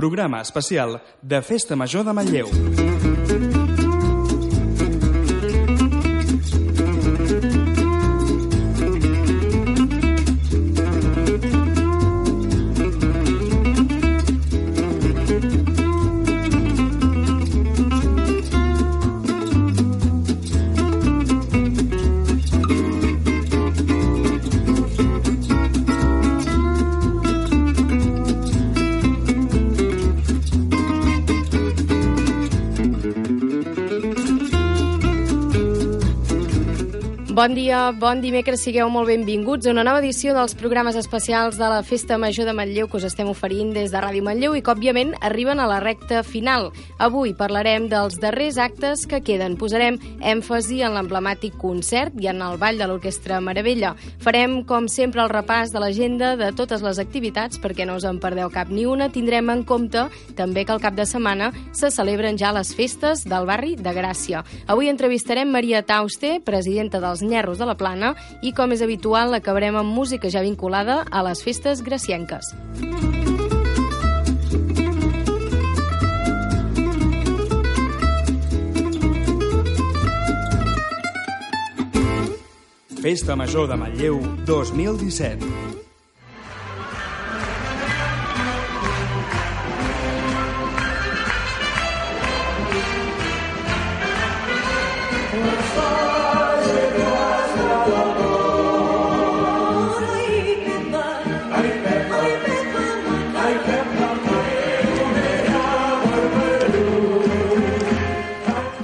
Programa especial de Festa Major de Manlleu. Bon dia, bon dimecres, sigueu molt benvinguts a una nova edició dels programes especials de la Festa Major de Manlleu que us estem oferint des de Ràdio Manlleu i que, òbviament, arriben a la recta final. Avui parlarem dels darrers actes que queden. Posarem èmfasi en l'emblemàtic concert i en el ball de l'Orquestra Meravella. Farem, com sempre, el repàs de l'agenda de totes les activitats perquè no us en perdeu cap ni una. Tindrem en compte també que al cap de setmana se celebren ja les festes del barri de Gràcia. Avui entrevistarem Maria Tauste, presidenta dels Nyerros de la Plana i, com és habitual, acabarem amb música ja vinculada a les festes gracienques. Festa Major de Manlleu 2017.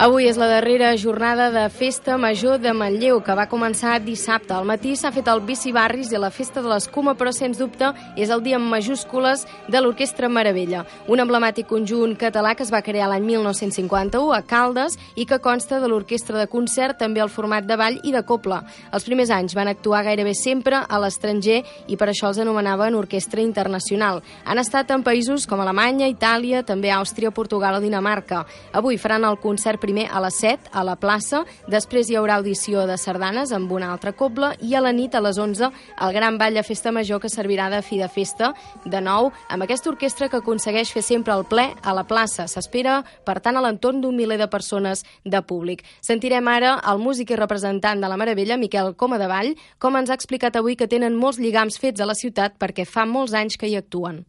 Avui és la darrera jornada de Festa Major de Manlleu, que va començar dissabte. Al matí s'ha fet el Bici Barris i la Festa de l'Escuma, però sens dubte és el dia en majúscules de l'Orquestra Meravella, un emblemàtic conjunt català que es va crear l'any 1951 a Caldes i que consta de l'orquestra de concert, també el format de ball i de copla. Els primers anys van actuar gairebé sempre a l'estranger i per això els anomenaven Orquestra Internacional. Han estat en països com Alemanya, Itàlia, també Àustria, Portugal o Dinamarca. Avui faran el concert primer a les 7 a la plaça, després hi haurà audició de sardanes amb una altra cobla i a la nit a les 11 el gran ball de festa major que servirà de fi de festa, de nou amb aquesta orquestra que aconsegueix fer sempre el ple a la plaça. S'espera, per tant, a l'entorn d'un miler de persones de públic. Sentirem ara el músic i representant de la Meravella, Miquel Coma de Vall, com ens ha explicat avui que tenen molts lligams fets a la ciutat perquè fa molts anys que hi actuen.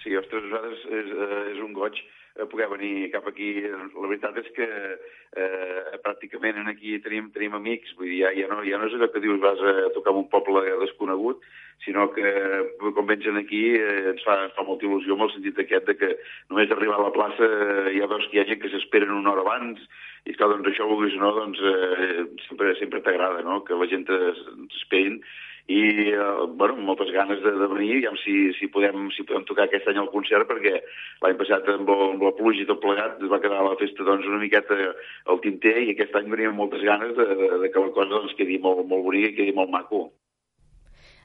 Sí, ostres, nosaltres és, eh, és un goig poder venir cap aquí. La veritat és que eh, pràcticament aquí tenim, tenim amics, vull dir, ja, ja, no, ja no és allò que dius vas a tocar en un poble desconegut, sinó que quan vens aquí eh, ens, fa, ens fa molta il·lusió amb el sentit aquest de que només arribar a la plaça eh, ja veus que hi ha gent que s'esperen una hora abans i clar, doncs això, vulguis o no, doncs eh, sempre, sempre t'agrada, no?, que la gent t'esperin i eh, bueno, moltes ganes de, de venir, ja si, si, podem, si podem tocar aquest any al concert, perquè l'any passat amb, el, amb la pluja i tot plegat es va quedar la festa doncs, una miqueta al tinter i aquest any veníem moltes ganes de, de, de que la cosa doncs, quedi molt, molt bonica i quedi molt maco.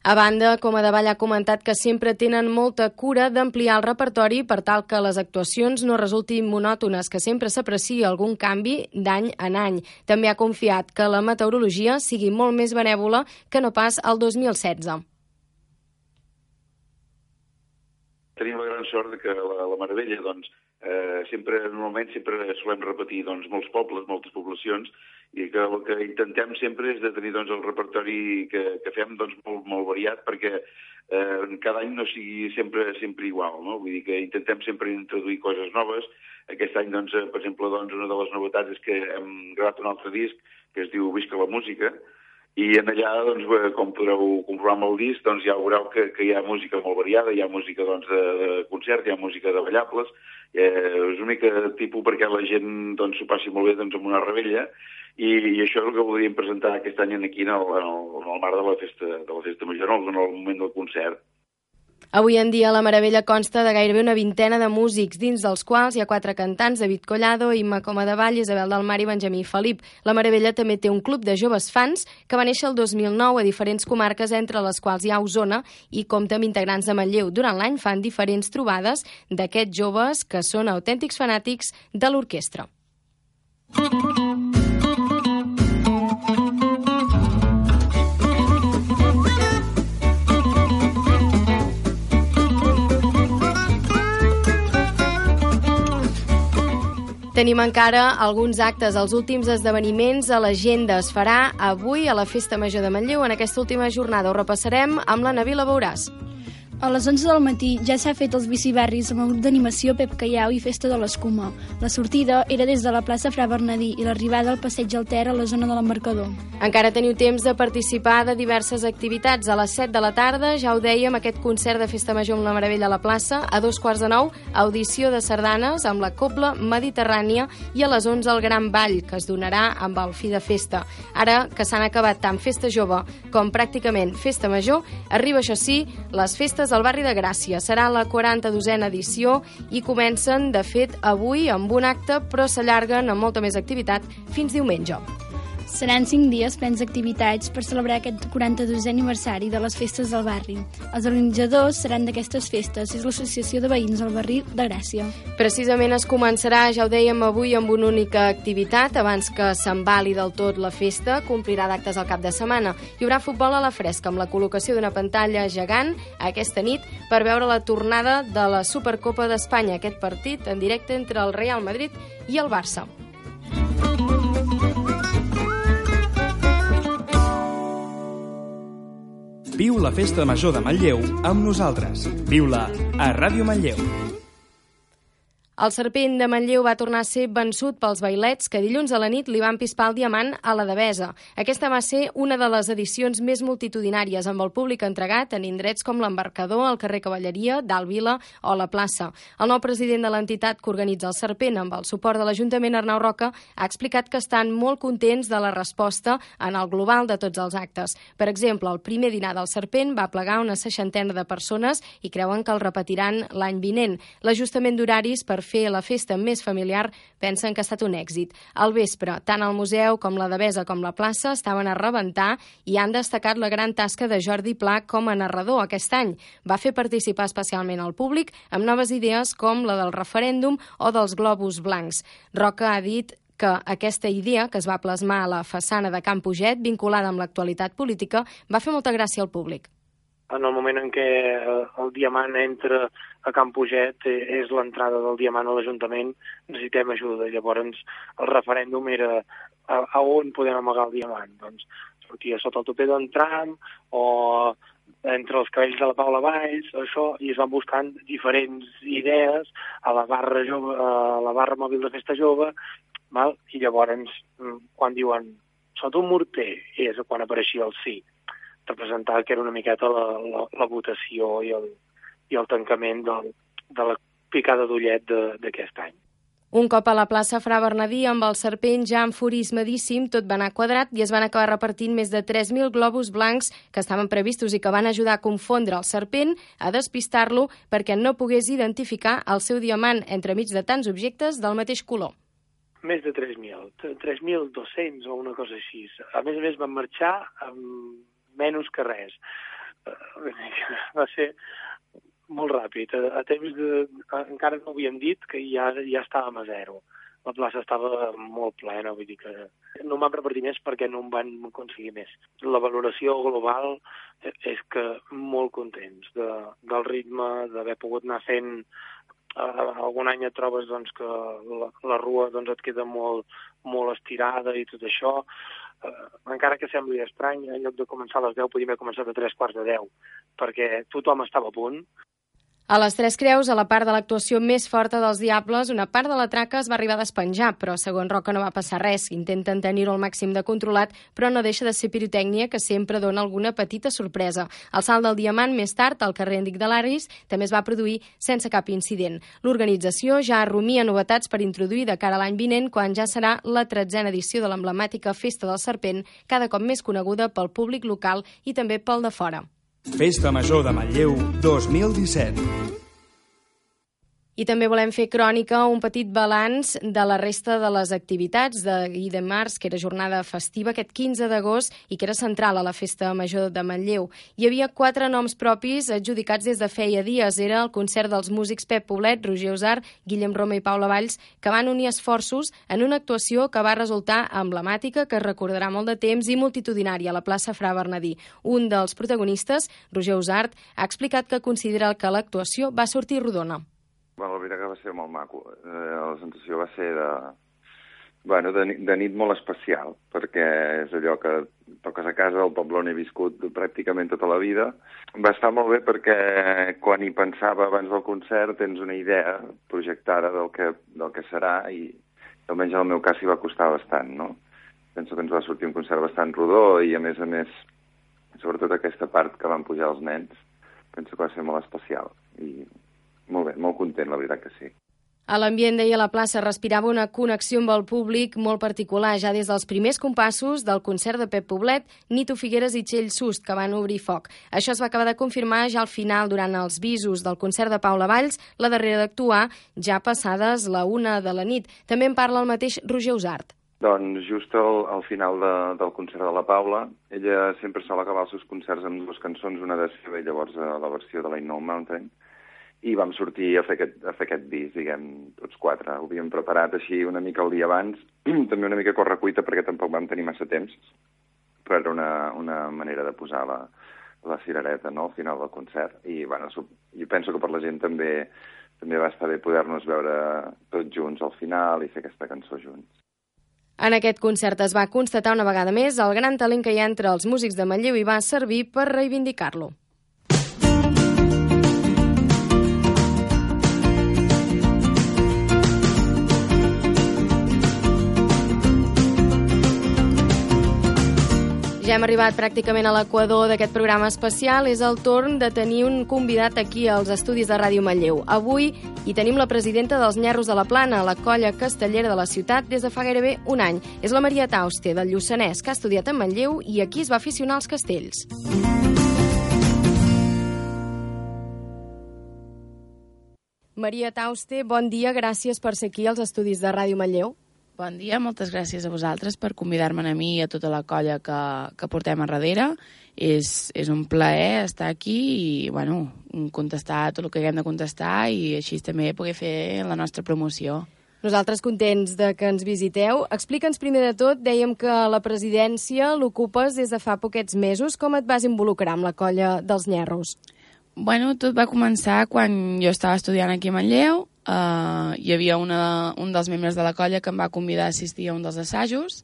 A banda, com a Davall ha comentat que sempre tenen molta cura d'ampliar el repertori per tal que les actuacions no resultin monòtones, que sempre s'aprecia algun canvi d'any en any. També ha confiat que la meteorologia sigui molt més benèvola que no pas el 2016. Tenim la gran sort de que la, la Meravella, doncs, eh, sempre, normalment, sempre solem repetir doncs, molts pobles, moltes poblacions, i que el que intentem sempre és de tenir doncs, el repertori que, que fem doncs, molt, molt variat perquè eh, cada any no sigui sempre sempre igual, no? Vull dir que intentem sempre introduir coses noves. Aquest any, doncs, per exemple, doncs, una de les novetats és que hem gravat un altre disc que es diu Visca la música, i en allà, doncs, com podreu comprovar amb el disc, doncs ja veureu que, que hi ha música molt variada, hi ha música doncs, de, de concert, hi ha música de ballables, eh, és una mica tipus perquè la gent doncs, s'ho passi molt bé doncs, amb una rebella, i, i això és el que voldríem presentar aquest any aquí en el, en el, en el marc de la festa, de la festa major, en el, en el moment del concert. Avui en dia la Meravella consta de gairebé una vintena de músics, dins dels quals hi ha quatre cantants, David Collado, Imma Coma de Vall, Isabel del Mar i Benjamí Felip. La Meravella també té un club de joves fans que va néixer el 2009 a diferents comarques, entre les quals hi ha Osona, i compta amb integrants de Manlleu. Durant l'any fan diferents trobades d'aquests joves que són autèntics fanàtics de l'orquestra. Tenim encara alguns actes, els últims esdeveniments a l'agenda. Es farà avui a la Festa Major de Manlleu. En aquesta última jornada ho repassarem amb la Navila Beuràs. A les 11 del matí ja s'ha fet els bicibarris amb el grup d'animació Pep Callau i Festa de l'Escuma. La sortida era des de la plaça Fra Bernadí i l'arribada al passeig Alter a la zona de l'embarcador. Encara teniu temps de participar de diverses activitats. A les 7 de la tarda, ja ho dèiem, aquest concert de Festa Major amb la Meravella a la plaça. A dos quarts de nou, audició de sardanes amb la Cobla Mediterrània i a les 11 el Gran Ball, que es donarà amb el fi de festa. Ara que s'han acabat tant Festa Jove com pràcticament Festa Major, arriba això sí, les festes al barri de Gràcia. Serà la 42a edició i comencen, de fet, avui amb un acte, però s'allarguen amb molta més activitat fins diumenge. Seran cinc dies plens d'activitats per celebrar aquest 42è aniversari de les festes del barri. Els organitzadors seran d'aquestes festes és l'Associació de Veïns del Barri de Gràcia. Precisament es començarà, ja ho dèiem avui, amb una única activitat. Abans que s'embali del tot la festa, complirà d'actes al cap de setmana. Hi haurà futbol a la fresca, amb la col·locació d'una pantalla gegant aquesta nit per veure la tornada de la Supercopa d'Espanya, aquest partit en directe entre el Real Madrid i el Barça. Viu la Festa Major de Manlleu amb nosaltres. Viu-la a Ràdio Manlleu. El serpent de Manlleu va tornar a ser vençut pels bailets que dilluns a la nit li van pispar el diamant a la Devesa. Aquesta va ser una de les edicions més multitudinàries amb el públic entregat en indrets com l'embarcador, el carrer Cavalleria, Dalt Vila o la plaça. El nou president de l'entitat que organitza el serpent amb el suport de l'Ajuntament Arnau Roca ha explicat que estan molt contents de la resposta en el global de tots els actes. Per exemple, el primer dinar del serpent va plegar una seixantena de persones i creuen que el repetiran l'any vinent. L'ajustament d'horaris per fer la festa més familiar pensen que ha estat un èxit. Al vespre, tant el museu com la Devesa com la plaça estaven a rebentar i han destacat la gran tasca de Jordi Pla com a narrador aquest any. Va fer participar especialment al públic amb noves idees com la del referèndum o dels globus blancs. Roca ha dit que aquesta idea, que es va plasmar a la façana de Camp Puget, vinculada amb l'actualitat política, va fer molta gràcia al públic en el moment en què el diamant entra a Can Puget eh, és l'entrada del diamant a l'Ajuntament, necessitem ajuda. Llavors el referèndum era a, a on podem amagar el diamant. Doncs sortia sota el tope d'un tram o entre els cabells de la Paula Valls, això, i es van buscant diferents idees a la barra, jove, a la barra mòbil de festa jove, val? i llavors, mm, quan diuen sota un morter, és quan apareixia el sí representar que era una miqueta la, la, la votació i el, i el tancament del, de la picada d'ullet d'aquest any. Un cop a la plaça Fra Bernadí, amb el serpent ja enfurismadíssim, tot va anar quadrat i es van acabar repartint més de 3.000 globus blancs que estaven previstos i que van ajudar a confondre el serpent, a despistar-lo perquè no pogués identificar el seu diamant entremig de tants objectes del mateix color. Més de 3.000, 3.200 o una cosa així. A més a més van marxar amb menys que res. Uh, va ser molt ràpid. A, a temps de, a, encara no havíem dit que ja, ja estàvem a zero. La plaça estava molt plena, vull dir que no m'han repartit més perquè no em van aconseguir més. La valoració global és que molt contents de, del ritme, d'haver pogut anar fent uh, algun any et trobes doncs, que la, la rua doncs, et queda molt, molt estirada i tot això, eh, encara que sembli estrany, en lloc de començar a les 10 podíem haver començat a 3 quarts de 10, perquè tothom estava a punt, a les Tres Creus, a la part de l'actuació més forta dels Diables, una part de la traca es va arribar a despenjar, però segons Roca no va passar res. Intenten tenir-ho al màxim de controlat, però no deixa de ser pirotècnia que sempre dona alguna petita sorpresa. El salt del diamant, més tard, al carrer Enric de l'Aris, també es va produir sense cap incident. L'organització ja rumia novetats per introduir de cara a l'any vinent, quan ja serà la tretzena edició de l'emblemàtica Festa del Serpent, cada cop més coneguda pel públic local i també pel de fora. Festa Major de Manlleu 2017. I també volem fer crònica, un petit balanç de la resta de les activitats d'ahir de març, que era jornada festiva, aquest 15 d'agost, i que era central a la Festa Major de Manlleu. Hi havia quatre noms propis adjudicats des de feia dies. Era el concert dels músics Pep Poblet, Roger Usar, Guillem Roma i Paula Valls, que van unir esforços en una actuació que va resultar emblemàtica, que es recordarà molt de temps i multitudinària a la plaça Fra Bernadí. Un dels protagonistes, Roger Usart, ha explicat que considera que l'actuació va sortir rodona Bueno, la veritat que va ser molt maco. Eh, la sensació va ser de, bueno, de, de nit molt especial, perquè és allò que toques a casa, poble on he viscut pràcticament tota la vida. Va estar molt bé perquè quan hi pensava abans del concert tens una idea projectada del que, del que serà i almenys en el meu cas hi va costar bastant, no? Penso que ens va sortir un concert bastant rodó i a més a més, sobretot aquesta part que van pujar els nens, penso que va ser molt especial i molt bé, molt content, la veritat que sí. A l'ambient, deia la plaça, respirava una connexió amb el públic molt particular, ja des dels primers compassos del concert de Pep Poblet, Nito Figueres i Txell Sust, que van obrir foc. Això es va acabar de confirmar ja al final, durant els visos del concert de Paula Valls, la darrera d'actuar, ja passades la una de la nit. També en parla el mateix Roger Usart. Doncs just al, al final de, del concert de la Paula, ella sempre sol acabar els seus concerts amb dues cançons, una de seva i llavors eh, la versió de la No Mountain, i vam sortir a fer aquest, a fer aquest disc, diguem, tots quatre. Ho havíem preparat així una mica el dia abans, també una mica correcuita perquè tampoc vam tenir massa temps, però era una, una manera de posar la, la cirereta no, al final del concert. I bueno, jo penso que per la gent també també va estar bé poder-nos veure tots junts al final i fer aquesta cançó junts. En aquest concert es va constatar una vegada més el gran talent que hi ha entre els músics de Manlleu i va servir per reivindicar-lo. Hem arribat pràcticament a l'equador d'aquest programa especial. És el torn de tenir un convidat aquí als estudis de Ràdio Manlleu. Avui hi tenim la presidenta dels Nyerros de la Plana, la colla castellera de la ciutat, des de fa gairebé un any. És la Maria Tauste, del Lluçanès, que ha estudiat a Manlleu i aquí es va aficionar als castells. Maria Tauste, bon dia, gràcies per ser aquí als estudis de Ràdio Manlleu. Bon dia, moltes gràcies a vosaltres per convidar-me a mi i a tota la colla que, que portem a darrere. És, és un plaer estar aquí i, bueno, contestar tot el que haguem de contestar i així també poder fer la nostra promoció. Nosaltres contents de que ens visiteu. Explica'ns primer de tot, dèiem que la presidència l'ocupes des de fa poquets mesos. Com et vas involucrar amb la colla dels Nyerros? Bueno, tot va començar quan jo estava estudiant aquí a Manlleu. Uh, hi havia una, un dels membres de la colla que em va convidar a assistir a un dels assajos.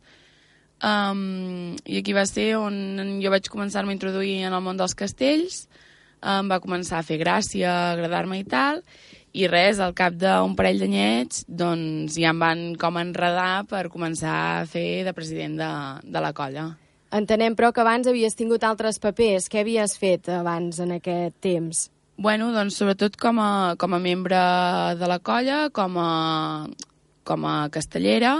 Um, I aquí va ser on jo vaig començar-me a introduir en el món dels castells. Em va començar a fer gràcia, a agradar-me i tal. I res, al cap d'un parell d'anyets, doncs ja em van com enredar per començar a fer de president de, de la colla. Entenem, però, que abans havies tingut altres papers. Què havies fet abans en aquest temps? Bueno, doncs sobretot com a, com a membre de la colla, com a, com a castellera,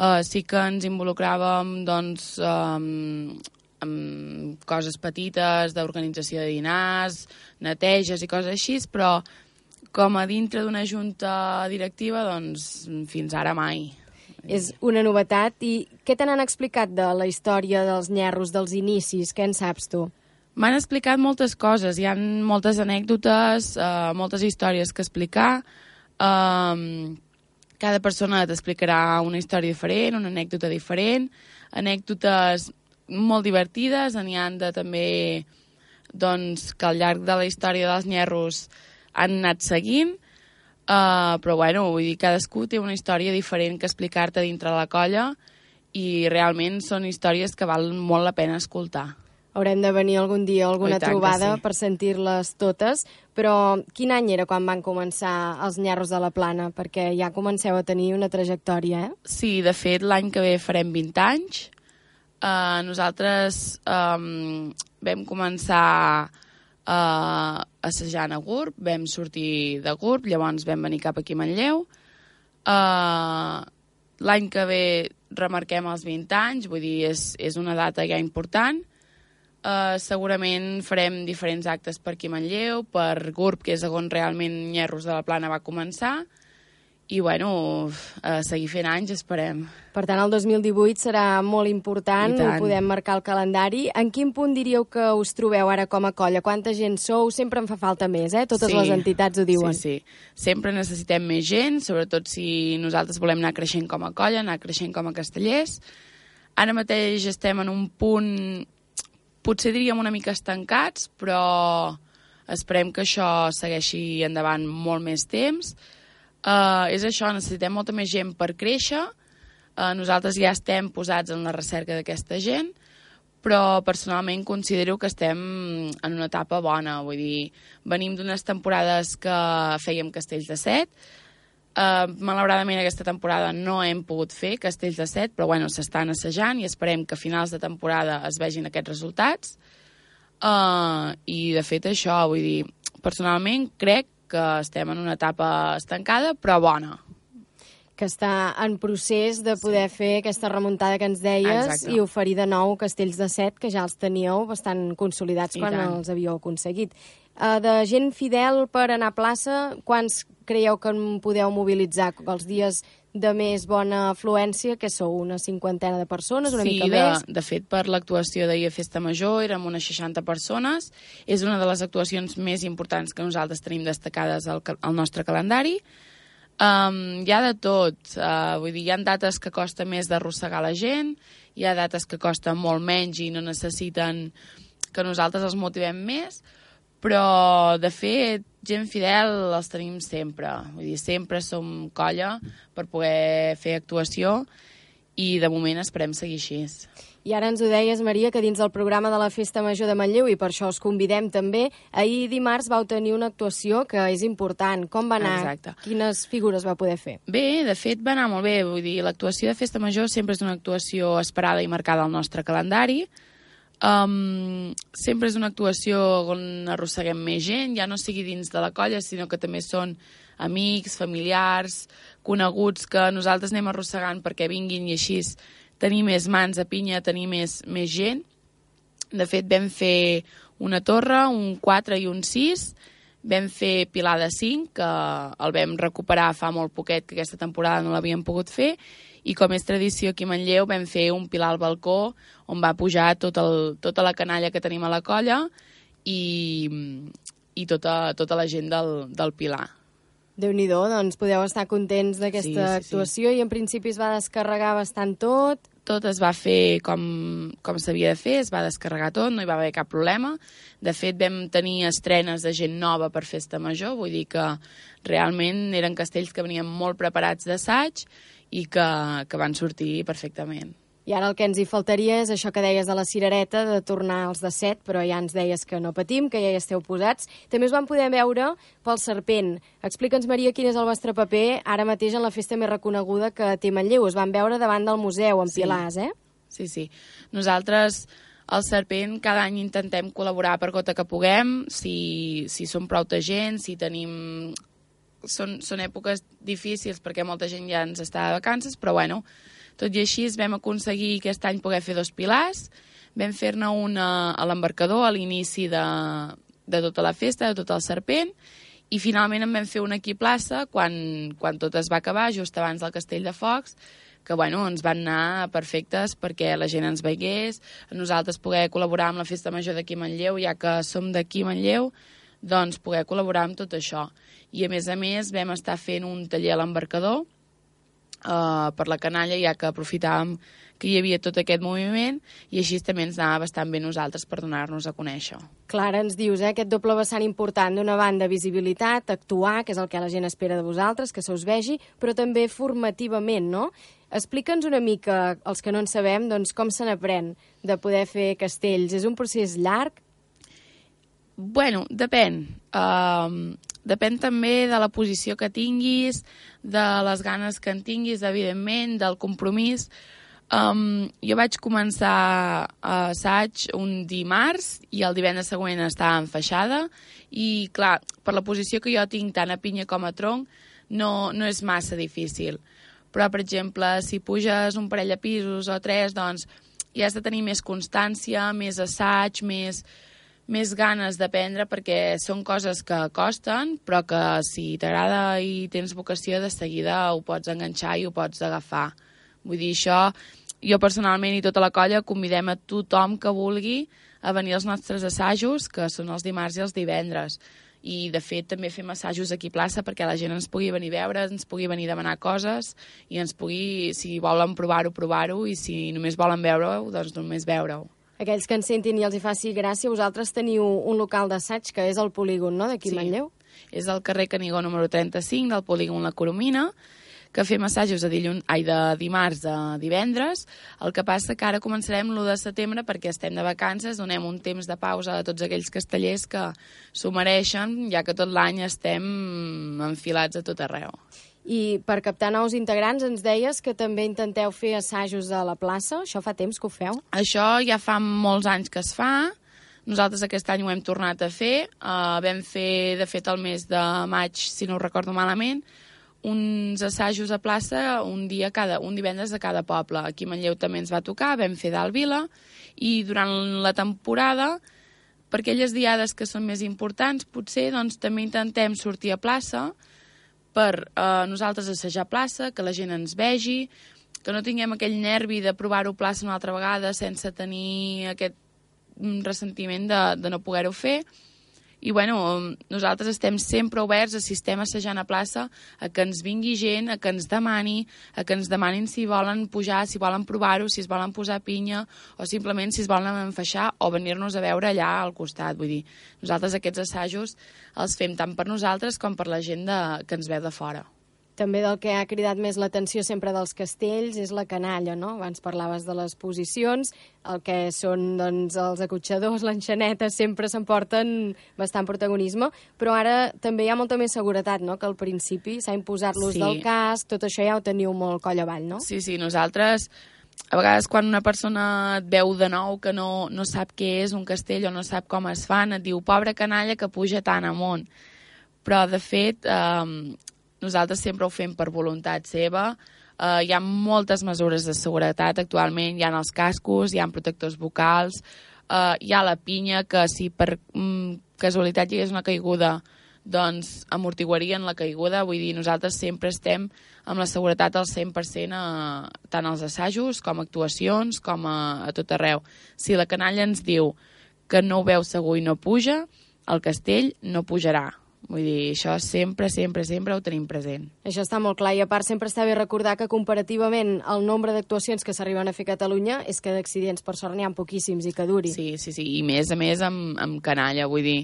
eh, sí que ens involucràvem doncs, eh, amb coses petites d'organització de dinars, neteges i coses així, però com a dintre d'una junta directiva, doncs fins ara mai. És una novetat. I què te n'han explicat de la història dels nyerros, dels inicis? Què en saps tu? M'han explicat moltes coses, hi ha moltes anècdotes, uh, moltes històries que explicar. Um, cada persona t'explicarà una història diferent, una anècdota diferent, anècdotes molt divertides, n'hi han de també doncs, que al llarg de la història dels nyerros han anat seguint, uh, però bueno, vull dir, cadascú té una història diferent que explicar-te dintre la colla i realment són històries que val molt la pena escoltar. Haurem de venir algun dia a alguna trobada sí. per sentir-les totes, però quin any era quan van començar els Nyarros de la Plana? Perquè ja comenceu a tenir una trajectòria, eh? Sí, de fet, l'any que ve farem 20 anys. Uh, nosaltres um, vam començar uh, assajant a GURB, vam sortir de GURB, llavors vam venir cap aquí a Manlleu. Uh, l'any que ve remarquem els 20 anys, vull dir, és, és una data ja important. Uh, segurament farem diferents actes per aquí a Manlleu, per GURB, que és on realment Nyerros de la Plana va començar, i bueno, uh, seguir fent anys, esperem. Per tant, el 2018 serà molt important, ho podem marcar al calendari. En quin punt diríeu que us trobeu ara com a colla? Quanta gent sou? Sempre en fa falta més, eh? Totes sí, les entitats ho diuen. Sí, sí. Sempre necessitem més gent, sobretot si nosaltres volem anar creixent com a colla, anar creixent com a castellers. Ara mateix estem en un punt potser diríem una mica estancats, però Esperem que això segueixi endavant molt més temps. Uh, és això, necessitem molta més gent per créixer. Uh, nosaltres ja estem posats en la recerca d'aquesta gent, però personalment considero que estem en una etapa bona. Vull dir, venim d'unes temporades que fèiem castells de set, Uh, malauradament aquesta temporada no hem pogut fer castells de set, però bueno, s'estan assajant i esperem que a finals de temporada es vegin aquests resultats. Uh, I de fet això, vull dir, personalment crec que estem en una etapa estancada, però bona que està en procés de poder sí. fer aquesta remuntada que ens deies Exacte. i oferir de nou castells de set, que ja els teníeu bastant consolidats I quan tant. els havíeu aconseguit. Uh, de gent fidel per anar a plaça, quants creieu que en podeu mobilitzar els dies de més bona afluència, que sou una cinquantena de persones, una sí, mica de, més? de fet, per l'actuació d'ahir a Festa Major érem unes 60 persones. És una de les actuacions més importants que nosaltres tenim destacades al, al nostre calendari. Um, hi ha de tot. Uh, vull dir, hi ha dates que costa més d'arrossegar la gent, hi ha dates que costa molt menys i no necessiten que nosaltres els motivem més, però, de fet, gent fidel els tenim sempre. Vull dir, sempre som colla per poder fer actuació i, de moment, esperem seguir així. I ara ens ho deies, Maria, que dins del programa de la Festa Major de Manlleu, i per això us convidem també, ahir dimarts vau tenir una actuació que és important. Com va anar? Exacte. Quines figures va poder fer? Bé, de fet va anar molt bé. Vull dir, l'actuació de Festa Major sempre és una actuació esperada i marcada al nostre calendari. Um, sempre és una actuació on arrosseguem més gent, ja no sigui dins de la colla, sinó que també són amics, familiars, coneguts que nosaltres anem arrossegant perquè vinguin i així tenir més mans a pinya, tenir més, més gent. De fet, vam fer una torre, un 4 i un 6, vam fer Pilar de 5, que el vam recuperar fa molt poquet, que aquesta temporada no l'havíem pogut fer, i com és tradició aquí a Manlleu, vam fer un Pilar al balcó, on va pujar tot el, tota la canalla que tenim a la colla i, i tota, tota la gent del, del Pilar déu nhi doncs podeu estar contents d'aquesta sí, sí, actuació sí. i en principi es va descarregar bastant tot. Tot es va fer com, com s'havia de fer, es va descarregar tot, no hi va haver cap problema. De fet, vam tenir estrenes de gent nova per Festa Major, vull dir que realment eren castells que venien molt preparats d'assaig i que, que van sortir perfectament. I ara el que ens hi faltaria és això que deies de la cirereta, de tornar als de set, però ja ens deies que no patim, que ja hi esteu posats. També us vam poder veure pel Serpent. Explica'ns, Maria, quin és el vostre paper ara mateix en la festa més reconeguda que té Manlleu. Us van veure davant del museu, en sí. Pilars, eh? Sí, sí. Nosaltres, al Serpent, cada any intentem col·laborar per gota que puguem, si, si som prou de gent, si tenim... Són, són èpoques difícils perquè molta gent ja ens està de vacances, però bueno, tot i així vam aconseguir aquest any poder fer dos pilars, vam fer-ne una a l'embarcador a l'inici de, de tota la festa, de tot el serpent, i finalment en vam fer una aquí plaça quan, quan tot es va acabar, just abans del Castell de Focs, que bueno, ens van anar perfectes perquè la gent ens veigués, nosaltres poder col·laborar amb la Festa Major d'aquí Manlleu, ja que som d'aquí a Manlleu, doncs poder col·laborar amb tot això. I a més a més vam estar fent un taller a l'embarcador, uh, per la canalla, ja que aprofitàvem que hi havia tot aquest moviment i així també ens anava bastant bé nosaltres per donar-nos a conèixer. Clara, ens dius, eh, aquest doble vessant important d'una banda visibilitat, actuar, que és el que la gent espera de vosaltres, que se us vegi, però també formativament, no? Explica'ns una mica, els que no en sabem, doncs, com se n'aprèn de poder fer castells. És un procés llarg? Bueno, depèn. Uh, depèn també de la posició que tinguis, de les ganes que en tinguis, evidentment, del compromís. Um, jo vaig començar a assaig un dimarts i el divendres següent estava enfaixada i, clar, per la posició que jo tinc tant a pinya com a tronc, no, no és massa difícil. Però, per exemple, si puges un parell de pisos o tres, doncs ja has de tenir més constància, més assaig, més, més ganes d'aprendre perquè són coses que costen, però que si t'agrada i tens vocació, de seguida ho pots enganxar i ho pots agafar. Vull dir, això, jo personalment i tota la colla convidem a tothom que vulgui a venir als nostres assajos, que són els dimarts i els divendres. I, de fet, també fem assajos aquí a plaça perquè la gent ens pugui venir a veure, ens pugui venir a demanar coses i ens pugui, si volen provar-ho, provar-ho, i si només volen veure-ho, doncs només veure-ho. Aquells que ens sentin i els hi faci gràcia, vosaltres teniu un local d'assaig que és el polígon, no?, d'aquí Sí. Manlleu. És el carrer Canigó número 35 del polígon La Coromina, que fem assajos de, dilluns, ai, de dimarts a divendres. El que passa que ara començarem l'1 de setembre perquè estem de vacances, donem un temps de pausa a tots aquells castellers que s'ho mereixen, ja que tot l'any estem enfilats a tot arreu. I per captar nous integrants ens deies que també intenteu fer assajos a la plaça. Això fa temps que ho feu? Això ja fa molts anys que es fa. Nosaltres aquest any ho hem tornat a fer. Uh, vam fer, de fet, el mes de maig, si no ho recordo malament, uns assajos a plaça un dia cada, un divendres de cada poble. Aquí a Manlleu també ens va tocar, vam fer dalt Vila, i durant la temporada, per aquelles diades que són més importants, potser doncs, també intentem sortir a plaça per eh, nosaltres assajar plaça, que la gent ens vegi, que no tinguem aquell nervi de provar-ho plaça una altra vegada sense tenir aquest mm, ressentiment de, de no poder-ho fer. I bueno, nosaltres estem sempre oberts, assistem assajant a plaça, a que ens vingui gent, a que ens demani, a que ens demanin si volen pujar, si volen provar-ho, si es volen posar pinya, o simplement si es volen enfaixar o venir-nos a veure allà al costat. Vull dir, nosaltres aquests assajos els fem tant per nosaltres com per la gent de, que ens veu de fora. També del que ha cridat més l'atenció sempre dels castells és la canalla, no? Abans parlaves de les posicions, el que són doncs, els acotxadors, l'enxaneta, sempre s'emporten bastant protagonisme, però ara també hi ha molta més seguretat, no?, que al principi s'ha imposat l'ús Sí. del casc, tot això ja ho teniu molt coll avall, no? Sí, sí, nosaltres a vegades quan una persona et veu de nou que no, no sap què és un castell o no sap com es fan, et diu, pobra canalla que puja tan amunt. Però, de fet, eh, nosaltres sempre ho fem per voluntat seva. Eh, hi ha moltes mesures de seguretat actualment, hi ha els cascos, hi ha protectors vocals, eh, hi ha la pinya que si per mm, casualitat hi hagués una caiguda doncs amortiguarien la caiguda, vull dir, nosaltres sempre estem amb la seguretat al 100% a, tant als assajos com a actuacions, com a, a tot arreu. Si la canalla ens diu que no ho veu segur i no puja, el castell no pujarà. Vull dir, això sempre, sempre, sempre ho tenim present. Això està molt clar i a part sempre està bé recordar que comparativament el nombre d'actuacions que s'arriben a fer a Catalunya és que d'accidents per sort n'hi ha poquíssims i que duri. Sí, sí, sí, i més a més amb, amb canalla, vull dir,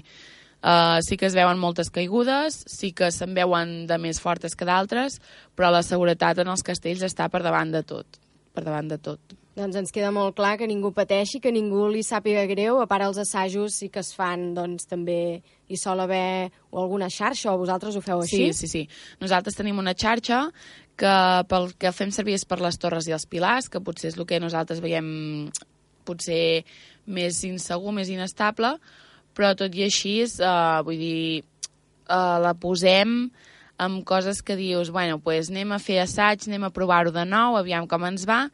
uh, sí que es veuen moltes caigudes, sí que se'n veuen de més fortes que d'altres, però la seguretat en els castells està per davant de tot, per davant de tot. Doncs ens queda molt clar que ningú pateixi, que ningú li sàpiga greu, a part els assajos sí que es fan, doncs també hi sol haver o alguna xarxa, o vosaltres ho feu així? Sí, sí, sí. Nosaltres tenim una xarxa que pel que fem servir és per les torres i els pilars, que potser és el que nosaltres veiem potser més insegur, més inestable, però tot i així, eh, vull dir, eh, la posem amb coses que dius, bueno, pues anem a fer assaig, anem a provar-ho de nou, aviam com ens va,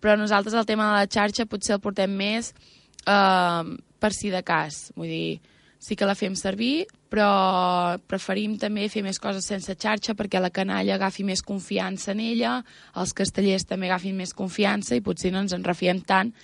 però nosaltres el tema de la xarxa potser el portem més eh, per si de cas. Vull dir, sí que la fem servir, però preferim també fer més coses sense xarxa perquè la canalla agafi més confiança en ella, els castellers també agafin més confiança i potser no ens en refiem tant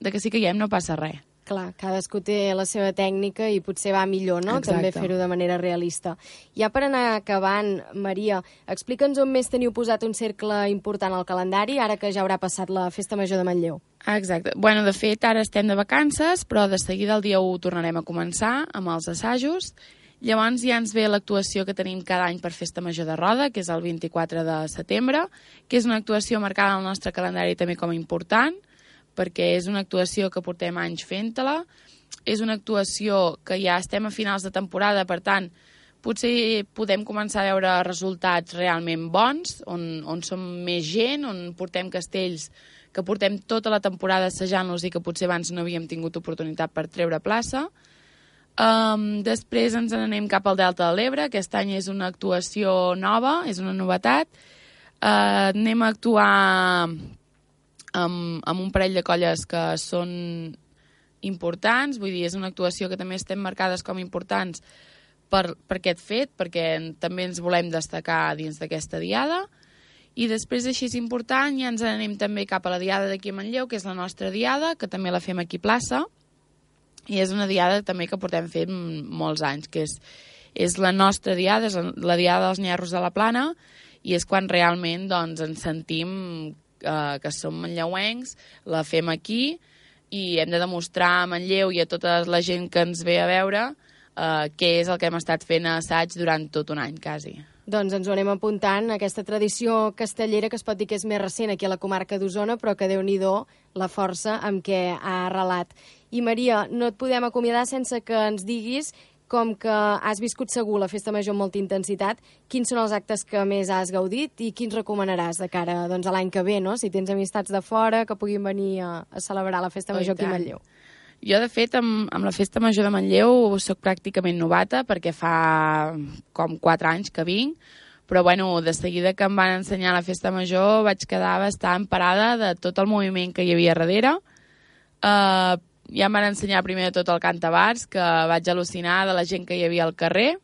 de que si caiem no passa res. Clar, cadascú té la seva tècnica i potser va millor, no?, Exacte. també fer-ho de manera realista. Ja per anar acabant, Maria, explica'ns on més teniu posat un cercle important al calendari, ara que ja haurà passat la Festa Major de Manlleu. Exacte. Bueno, de fet, ara estem de vacances, però de seguida el dia 1 tornarem a començar amb els assajos. Llavors ja ens ve l'actuació que tenim cada any per Festa Major de Roda, que és el 24 de setembre, que és una actuació marcada al nostre calendari també com a important, perquè és una actuació que portem anys fent-la, és una actuació que ja estem a finals de temporada, per tant, potser podem començar a veure resultats realment bons, on, on som més gent, on portem castells que portem tota la temporada assajant-los i que potser abans no havíem tingut oportunitat per treure plaça. Um, després ens n'anem cap al Delta de l'Ebre. Aquest any és una actuació nova, és una novetat. Uh, anem a actuar amb, amb un parell de colles que són importants, vull dir, és una actuació que també estem marcades com importants per, per aquest fet, perquè també ens volem destacar dins d'aquesta diada. I després així és important, ja ens anem també cap a la diada d'aquí a Manlleu, que és la nostra diada, que també la fem aquí plaça, i és una diada també que portem fent molts anys, que és, és la nostra diada, és la diada dels Nyerros de la Plana, i és quan realment doncs, ens sentim eh, que som manlleuencs, la fem aquí, i hem de demostrar a Manlleu i a tota la gent que ens ve a veure eh, què és el que hem estat fent a assaig durant tot un any, quasi. Doncs ens ho anem apuntant, aquesta tradició castellera que es pot dir que és més recent aquí a la comarca d'Osona, però que déu nhi la força amb què ha arrelat. I Maria, no et podem acomiadar sense que ens diguis com que has viscut segur la festa major amb molta intensitat, quins són els actes que més has gaudit i quins recomanaràs de cara doncs, a l'any que ve, no? si tens amistats de fora que puguin venir a, a celebrar la festa oh, major aquí a Manlleu? Jo, de fet, amb, amb la festa major de Manlleu sóc pràcticament novata perquè fa com 4 anys que vinc, però bueno, de seguida que em van ensenyar la festa major vaig quedar bastant parada de tot el moviment que hi havia darrere, uh, ja em van ensenyar primer de tot el cantabars, que vaig al·lucinar de la gent que hi havia al carrer.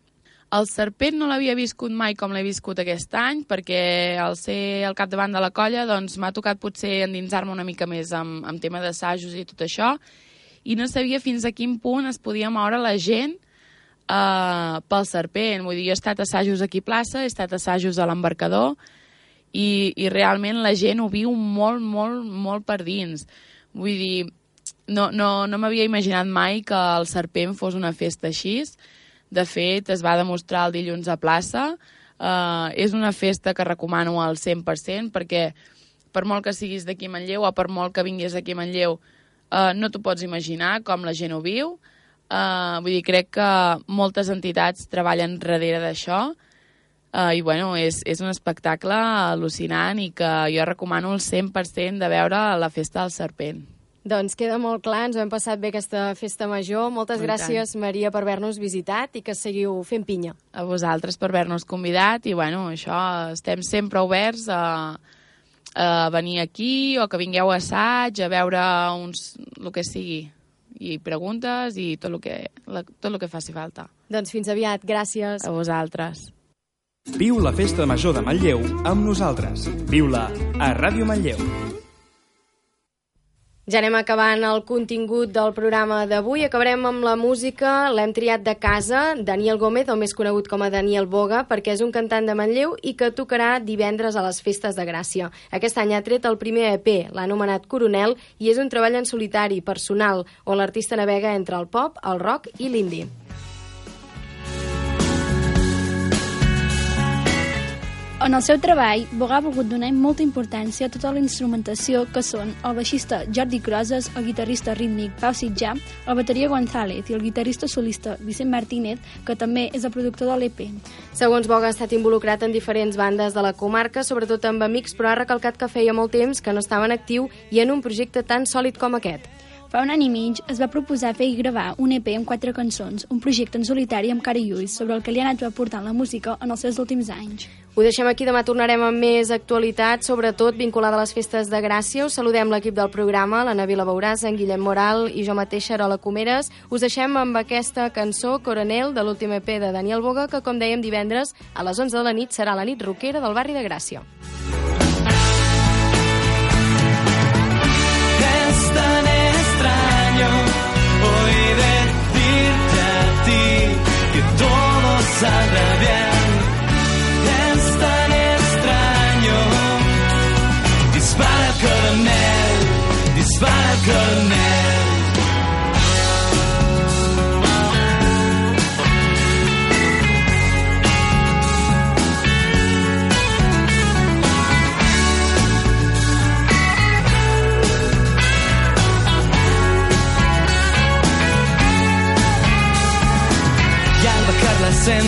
El serpent no l'havia viscut mai com l'he viscut aquest any, perquè al ser al capdavant de la colla doncs m'ha tocat potser endinsar-me una mica més amb, amb tema d'assajos i tot això, i no sabia fins a quin punt es podia moure la gent uh, pel serpent. Vull dir, jo he estat assajos aquí a plaça, he estat assajos a l'embarcador, i, i realment la gent ho viu molt, molt, molt per dins. Vull dir, no, no, no m'havia imaginat mai que el Serpent fos una festa així. De fet, es va demostrar el dilluns a plaça. Uh, és una festa que recomano al 100% perquè per molt que siguis d'aquí a Manlleu o per molt que vinguis d'aquí a Manlleu uh, no t'ho pots imaginar com la gent ho viu. Uh, vull dir, crec que moltes entitats treballen darrere d'això uh, i bueno, és, és un espectacle al·lucinant i que jo recomano el 100% de veure la festa del serpent. Doncs queda molt clar, ens ho hem passat bé aquesta festa major. Moltes Molt gràcies, tant. Maria, per haver-nos visitat i que seguiu fent pinya. A vosaltres per haver-nos convidat i, bueno, això, estem sempre oberts a, a venir aquí o que vingueu a assaig, a veure uns, el que sigui i preguntes i tot el que, la, tot el que faci falta. Doncs fins aviat, gràcies. A vosaltres. Viu la Festa Major de Manlleu amb nosaltres. Viu-la a Ràdio Manlleu. Ja anem acabant el contingut del programa d'avui. Acabarem amb la música. L'hem triat de casa, Daniel Gómez, o més conegut com a Daniel Boga, perquè és un cantant de Manlleu i que tocarà divendres a les Festes de Gràcia. Aquest any ha tret el primer EP, l'ha anomenat Coronel, i és un treball en solitari, personal, on l'artista navega entre el pop, el rock i l'indie. En el seu treball, Boga ha volgut donar molta importància a tota la instrumentació que són el baixista Jordi Crozes, el guitarrista rítmic Pau Sitjà, el bateria González i el guitarrista solista Vicent Martínez, que també és el productor de l'EP. Segons Boga ha estat involucrat en diferents bandes de la comarca, sobretot amb amics, però ha recalcat que feia molt temps que no estava en actiu i en un projecte tan sòlid com aquest. Fa un any i mig es va proposar fer i gravar un EP amb quatre cançons, un projecte en solitari amb cara i ulls, sobre el que li ha anat aportant la música en els seus últims anys. Ho deixem aquí, demà tornarem amb més actualitat, sobretot vinculada a les festes de Gràcia. Us saludem l'equip del programa, la Navila Beuràs, en Guillem Moral i jo mateix, Xarola Comeres. Us deixem amb aquesta cançó, Coronel, de l'últim EP de Daniel Boga, que, com dèiem, divendres a les 11 de la nit serà la nit roquera del barri de Gràcia. Saldrá bien. Es tan extraño. Dispara coronel, dispara coronel.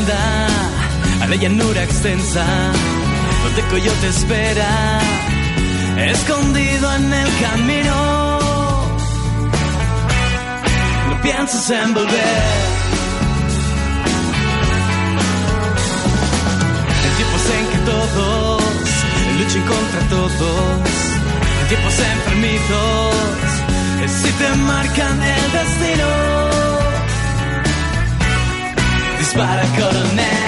A la llanura extensa donde Coyote espera escondido en el camino. No pienses en volver. En tiempos en que todos luchen contra todos en tiempos enfermizos si te marcan el destino dispara coronel. Es